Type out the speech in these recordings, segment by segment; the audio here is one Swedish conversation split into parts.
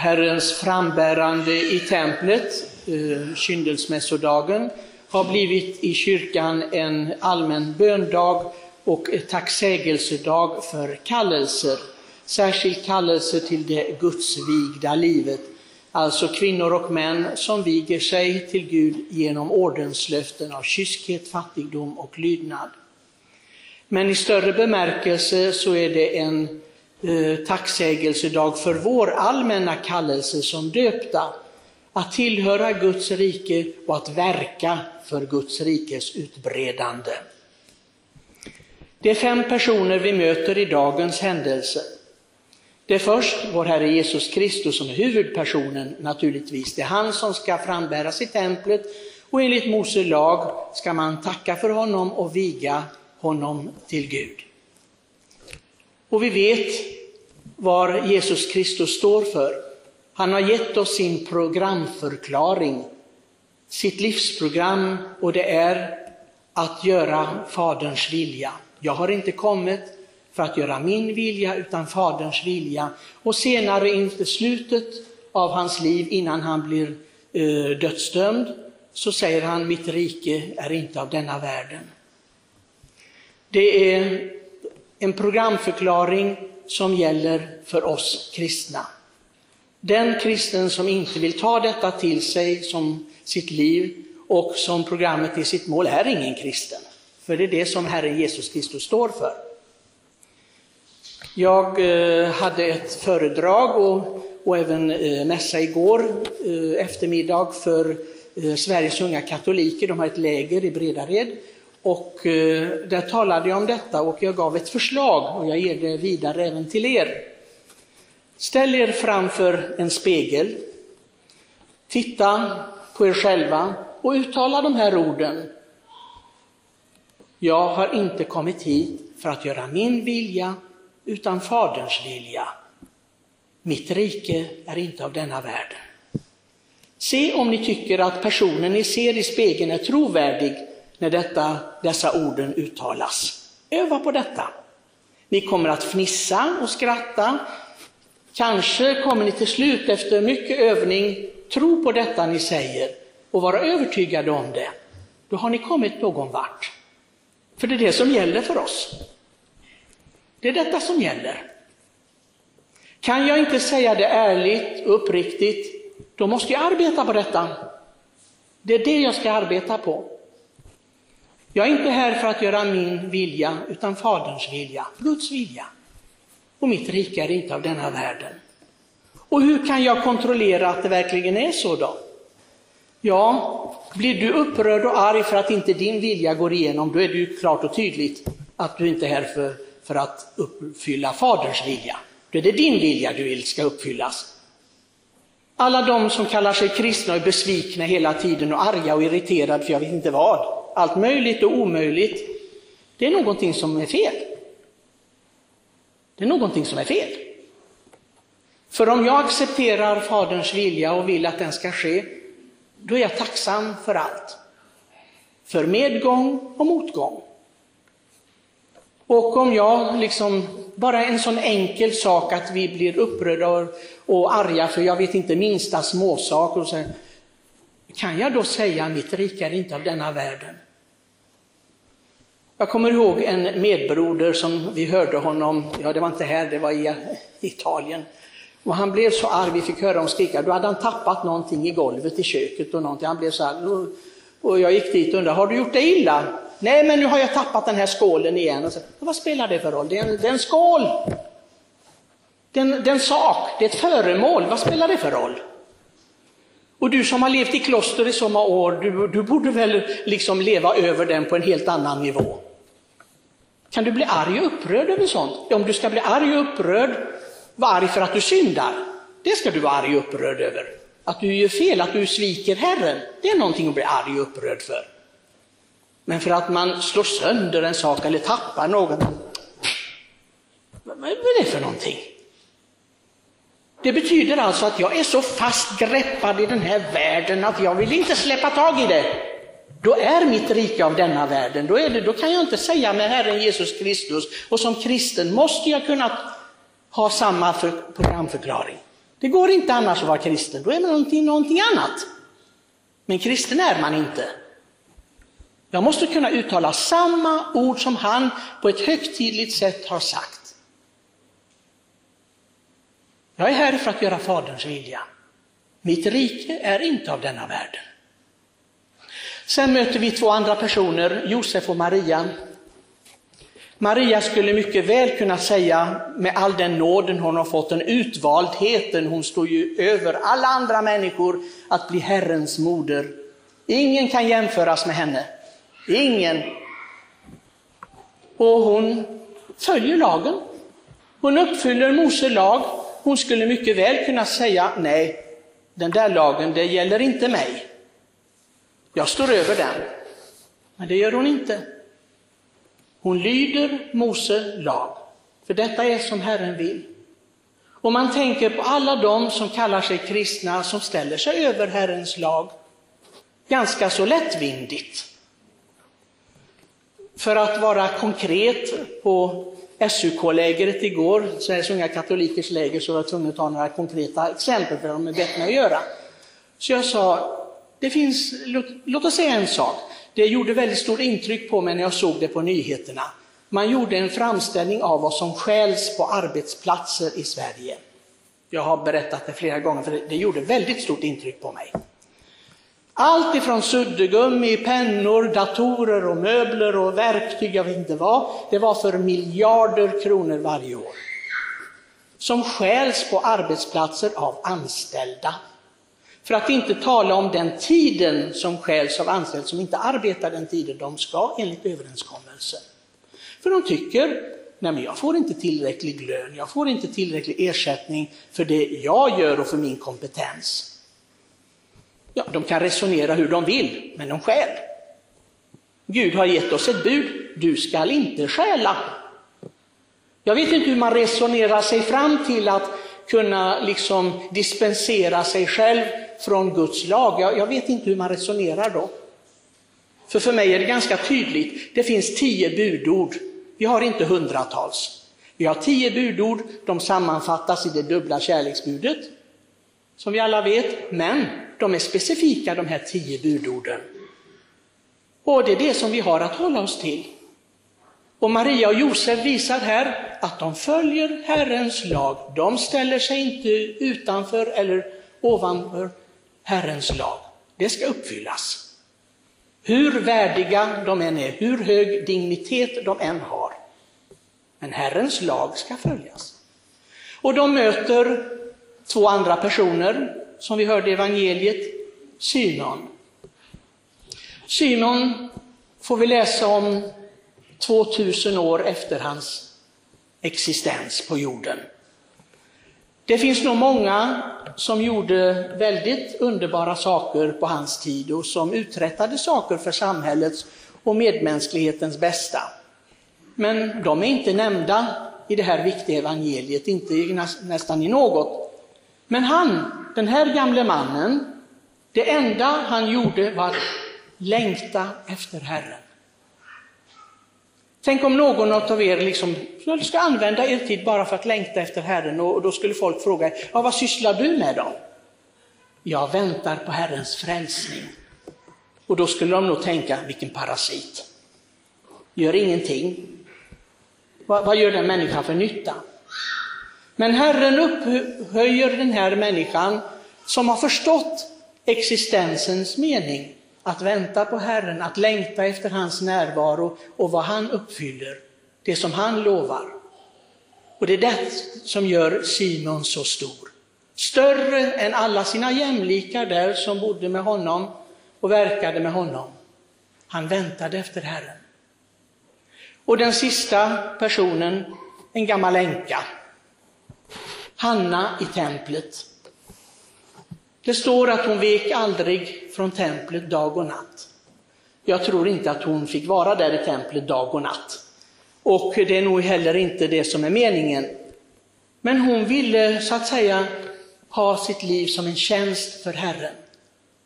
Herrens frambärande i templet, eh, kyndelsmässodagen, har blivit i kyrkan en allmän böndag och tacksägelsedag för kallelser, särskilt kallelse till det gudsvigda livet, alltså kvinnor och män som viger sig till Gud genom ordenslöften av kyskhet, fattigdom och lydnad. Men i större bemärkelse så är det en eh, tacksägelsedag för vår allmänna kallelse som döpta, att tillhöra Guds rike och att verka för Guds rikes utbredande. Det är fem personer vi möter i dagens händelse. Det är först vår Herre Jesus Kristus som är huvudpersonen naturligtvis. Det är han som ska frambäras i templet och enligt Mose lag ska man tacka för honom och viga honom till Gud. Och vi vet vad Jesus Kristus står för. Han har gett oss sin programförklaring, sitt livsprogram och det är att göra Faderns vilja. Jag har inte kommit för att göra min vilja utan Faderns vilja. Och senare inför slutet av hans liv innan han blir eh, dödsdömd så säger han mitt rike är inte av denna världen. Det är en programförklaring som gäller för oss kristna. Den kristen som inte vill ta detta till sig som sitt liv och som programmet i sitt mål är ingen kristen. För det är det som Herren Jesus Kristus står för. Jag eh, hade ett föredrag och, och även eh, mässa igår eh, eftermiddag för Sveriges unga katoliker. De har ett läger i Bredared. Och eh, där talade jag om detta och jag gav ett förslag och jag ger det vidare även till er. Ställ er framför en spegel, titta på er själva och uttala de här orden. Jag har inte kommit hit för att göra min vilja utan Faderns vilja. Mitt rike är inte av denna världen. Se om ni tycker att personen ni ser i spegeln är trovärdig när detta, dessa orden uttalas. Öva på detta. Ni kommer att fnissa och skratta. Kanske kommer ni till slut efter mycket övning tro på detta ni säger och vara övertygade om det. Då har ni kommit någon vart. För det är det som gäller för oss. Det är detta som gäller. Kan jag inte säga det ärligt och uppriktigt, då måste jag arbeta på detta. Det är det jag ska arbeta på. Jag är inte här för att göra min vilja, utan Faderns vilja, Guds vilja. Och mitt rike är inte av denna världen. Och hur kan jag kontrollera att det verkligen är så då? Ja, blir du upprörd och arg för att inte din vilja går igenom, då är det ju klart och tydligt att du inte är här för för att uppfylla Faderns vilja. Då är det din vilja du vill ska uppfyllas. Alla de som kallar sig kristna är besvikna hela tiden och arga och irriterade för jag vet inte vad. Allt möjligt och omöjligt. Det är någonting som är fel. Det är någonting som är fel. För om jag accepterar Faderns vilja och vill att den ska ske, då är jag tacksam för allt. För medgång och motgång. Och om jag liksom, bara en sån enkel sak att vi blir upprörda och arga för jag vet inte minsta småsak, och så, kan jag då säga mitt rike är inte av denna världen? Jag kommer ihåg en medbroder som vi hörde honom, ja det var inte här, det var i Italien. Och han blev så arg, vi fick höra honom skrika, då hade han tappat någonting i golvet i köket och någonting. Han blev så arg. och jag gick dit och undrade, har du gjort dig illa? Nej, men nu har jag tappat den här skålen igen. Och så, vad spelar det för roll? Det är en, det är en skål. Det är en, det är en sak, det är ett föremål. Vad spelar det för roll? Och du som har levt i kloster i så många år, du, du borde väl liksom leva över den på en helt annan nivå. Kan du bli arg och upprörd över sånt? Om du ska bli arg och upprörd, var arg för att du syndar. Det ska du vara arg och upprörd över. Att du gör fel, att du sviker Herren, det är någonting att bli arg och upprörd för. Men för att man slår sönder en sak eller tappar något, vad är det för någonting? Det betyder alltså att jag är så fast greppad i den här världen att jag vill inte släppa tag i det. Då är mitt rike av denna världen. Då, är det, då kan jag inte säga med Herren Jesus Kristus och som kristen måste jag kunna ha samma för, programförklaring. Det går inte annars att vara kristen, då är man någonting, någonting annat. Men kristen är man inte. Jag måste kunna uttala samma ord som han på ett högtidligt sätt har sagt. Jag är här för att göra Faderns vilja. Mitt rike är inte av denna världen. Sen möter vi två andra personer, Josef och Maria. Maria skulle mycket väl kunna säga, med all den nåden hon har fått, den utvaldheten, hon står ju över alla andra människor, att bli Herrens moder. Ingen kan jämföras med henne. Ingen. Och hon följer lagen. Hon uppfyller Mose lag. Hon skulle mycket väl kunna säga, nej, den där lagen, det gäller inte mig. Jag står över den. Men det gör hon inte. Hon lyder Mose lag, för detta är som Herren vill. Och man tänker på alla de som kallar sig kristna, som ställer sig över Herrens lag, ganska så lättvindigt. För att vara konkret, på SUK-lägret igår, Sveriges unga katolikers läger, så var jag tvungen att ta några konkreta exempel, för de är mig att göra. Så jag sa, det finns, låt, låt oss säga en sak, det gjorde väldigt stort intryck på mig när jag såg det på nyheterna. Man gjorde en framställning av vad som stjäls på arbetsplatser i Sverige. Jag har berättat det flera gånger, för det gjorde väldigt stort intryck på mig. Allt ifrån suddgummi, pennor, datorer och möbler och verktyg, jag vet inte vad, det var för miljarder kronor varje år. Som stjäls på arbetsplatser av anställda. För att inte tala om den tiden som stjäls av anställda som inte arbetar den tiden de ska enligt överenskommelsen. För de tycker, nej men jag får inte tillräcklig lön, jag får inte tillräcklig ersättning för det jag gör och för min kompetens. Ja, de kan resonera hur de vill, men de stjäl. Gud har gett oss ett bud, du skall inte stjäla. Jag vet inte hur man resonerar sig fram till att kunna liksom dispensera sig själv från Guds lag. Jag, jag vet inte hur man resonerar då. För för mig är det ganska tydligt, det finns tio budord. Vi har inte hundratals. Vi har tio budord, de sammanfattas i det dubbla kärleksbudet, som vi alla vet, men de är specifika de här tio budorden. Och det är det som vi har att hålla oss till. Och Maria och Josef visar här att de följer Herrens lag. De ställer sig inte utanför eller ovanför Herrens lag. Det ska uppfyllas. Hur värdiga de än är, hur hög dignitet de än har. Men Herrens lag ska följas. Och de möter två andra personer som vi hörde i evangeliet, Simon. Simon får vi läsa om 2000 år efter hans existens på jorden. Det finns nog många som gjorde väldigt underbara saker på hans tid och som uträttade saker för samhällets och medmänsklighetens bästa. Men de är inte nämnda i det här viktiga evangeliet, inte nästan i något. Men han, den här gamle mannen, det enda han gjorde var att längta efter Herren. Tänk om någon av er liksom ska använda er tid bara för att längta efter Herren och då skulle folk fråga, ja, vad sysslar du med då? Jag väntar på Herrens frälsning. Och då skulle de nog tänka, vilken parasit. Gör ingenting. Vad, vad gör den människan för nytta? Men Herren upphöjer den här människan som har förstått existensens mening, att vänta på Herren, att längta efter hans närvaro och vad han uppfyller, det som han lovar. Och det är det som gör Simon så stor. Större än alla sina jämlikar där som bodde med honom och verkade med honom. Han väntade efter Herren. Och den sista personen, en gammal änka, Hanna i templet. Det står att hon vek aldrig från templet dag och natt. Jag tror inte att hon fick vara där i templet dag och natt. Och det är nog heller inte det som är meningen. Men hon ville så att säga ha sitt liv som en tjänst för Herren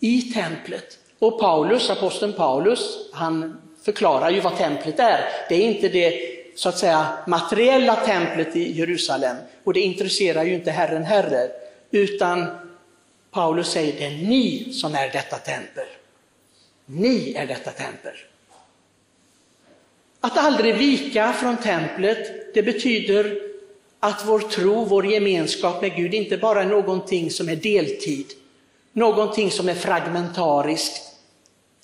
i templet. Och Paulus, aposteln Paulus, han förklarar ju vad templet är. Det är inte det så att säga materiella templet i Jerusalem och det intresserar ju inte Herren heller. utan Paulus säger det är ni som är detta tempel. Ni är detta tempel. Att aldrig vika från templet, det betyder att vår tro, vår gemenskap med Gud inte bara är någonting som är deltid, någonting som är fragmentariskt.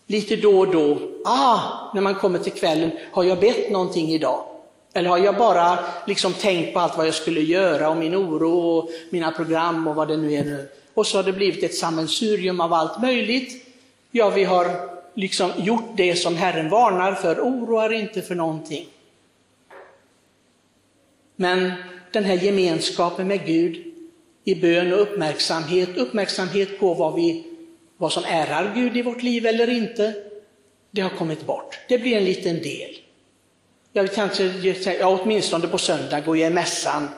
Lite då och då, ah, när man kommer till kvällen, har jag bett någonting idag? Eller har jag bara liksom tänkt på allt vad jag skulle göra och min oro och mina program och vad det nu är nu. Och så har det blivit ett sammelsurium av allt möjligt. Ja, vi har liksom gjort det som Herren varnar för, oroar inte för någonting. Men den här gemenskapen med Gud i bön och uppmärksamhet, uppmärksamhet på vad, vi, vad som ärar Gud i vårt liv eller inte, det har kommit bort. Det blir en liten del. Jag kanske, ja, åtminstone på söndag går jag i mässan.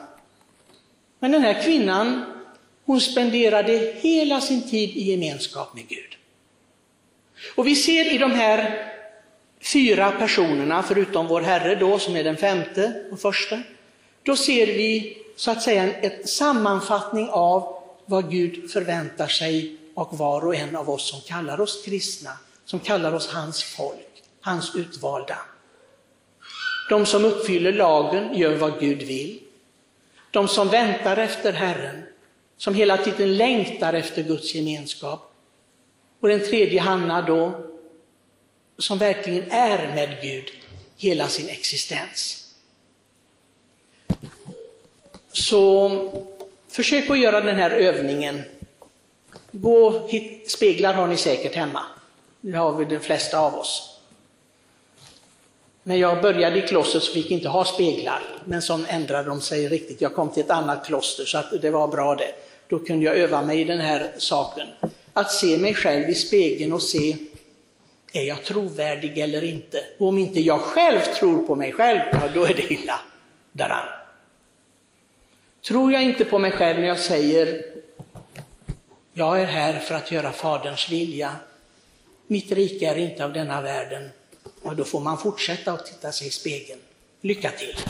Men den här kvinnan, hon spenderade hela sin tid i gemenskap med Gud. Och vi ser i de här fyra personerna, förutom vår Herre då, som är den femte och första, då ser vi så att säga en sammanfattning av vad Gud förväntar sig av var och en av oss som kallar oss kristna, som kallar oss hans folk, hans utvalda. De som uppfyller lagen gör vad Gud vill. De som väntar efter Herren, som hela tiden längtar efter Guds gemenskap. Och den tredje Hanna då, som verkligen är med Gud hela sin existens. Så försök att göra den här övningen. Gå hit, speglar har ni säkert hemma. Det har vi de flesta av oss. När jag började i klostret så fick jag inte ha speglar, men så ändrade de sig riktigt. Jag kom till ett annat kloster så att det var bra det. Då kunde jag öva mig i den här saken. Att se mig själv i spegeln och se, är jag trovärdig eller inte? Och om inte jag själv tror på mig själv, ja, då är det illa däran. Tror jag inte på mig själv när jag säger, jag är här för att göra Faderns vilja. Mitt rike är inte av denna världen. Och då får man fortsätta att titta sig i spegeln. Lycka till!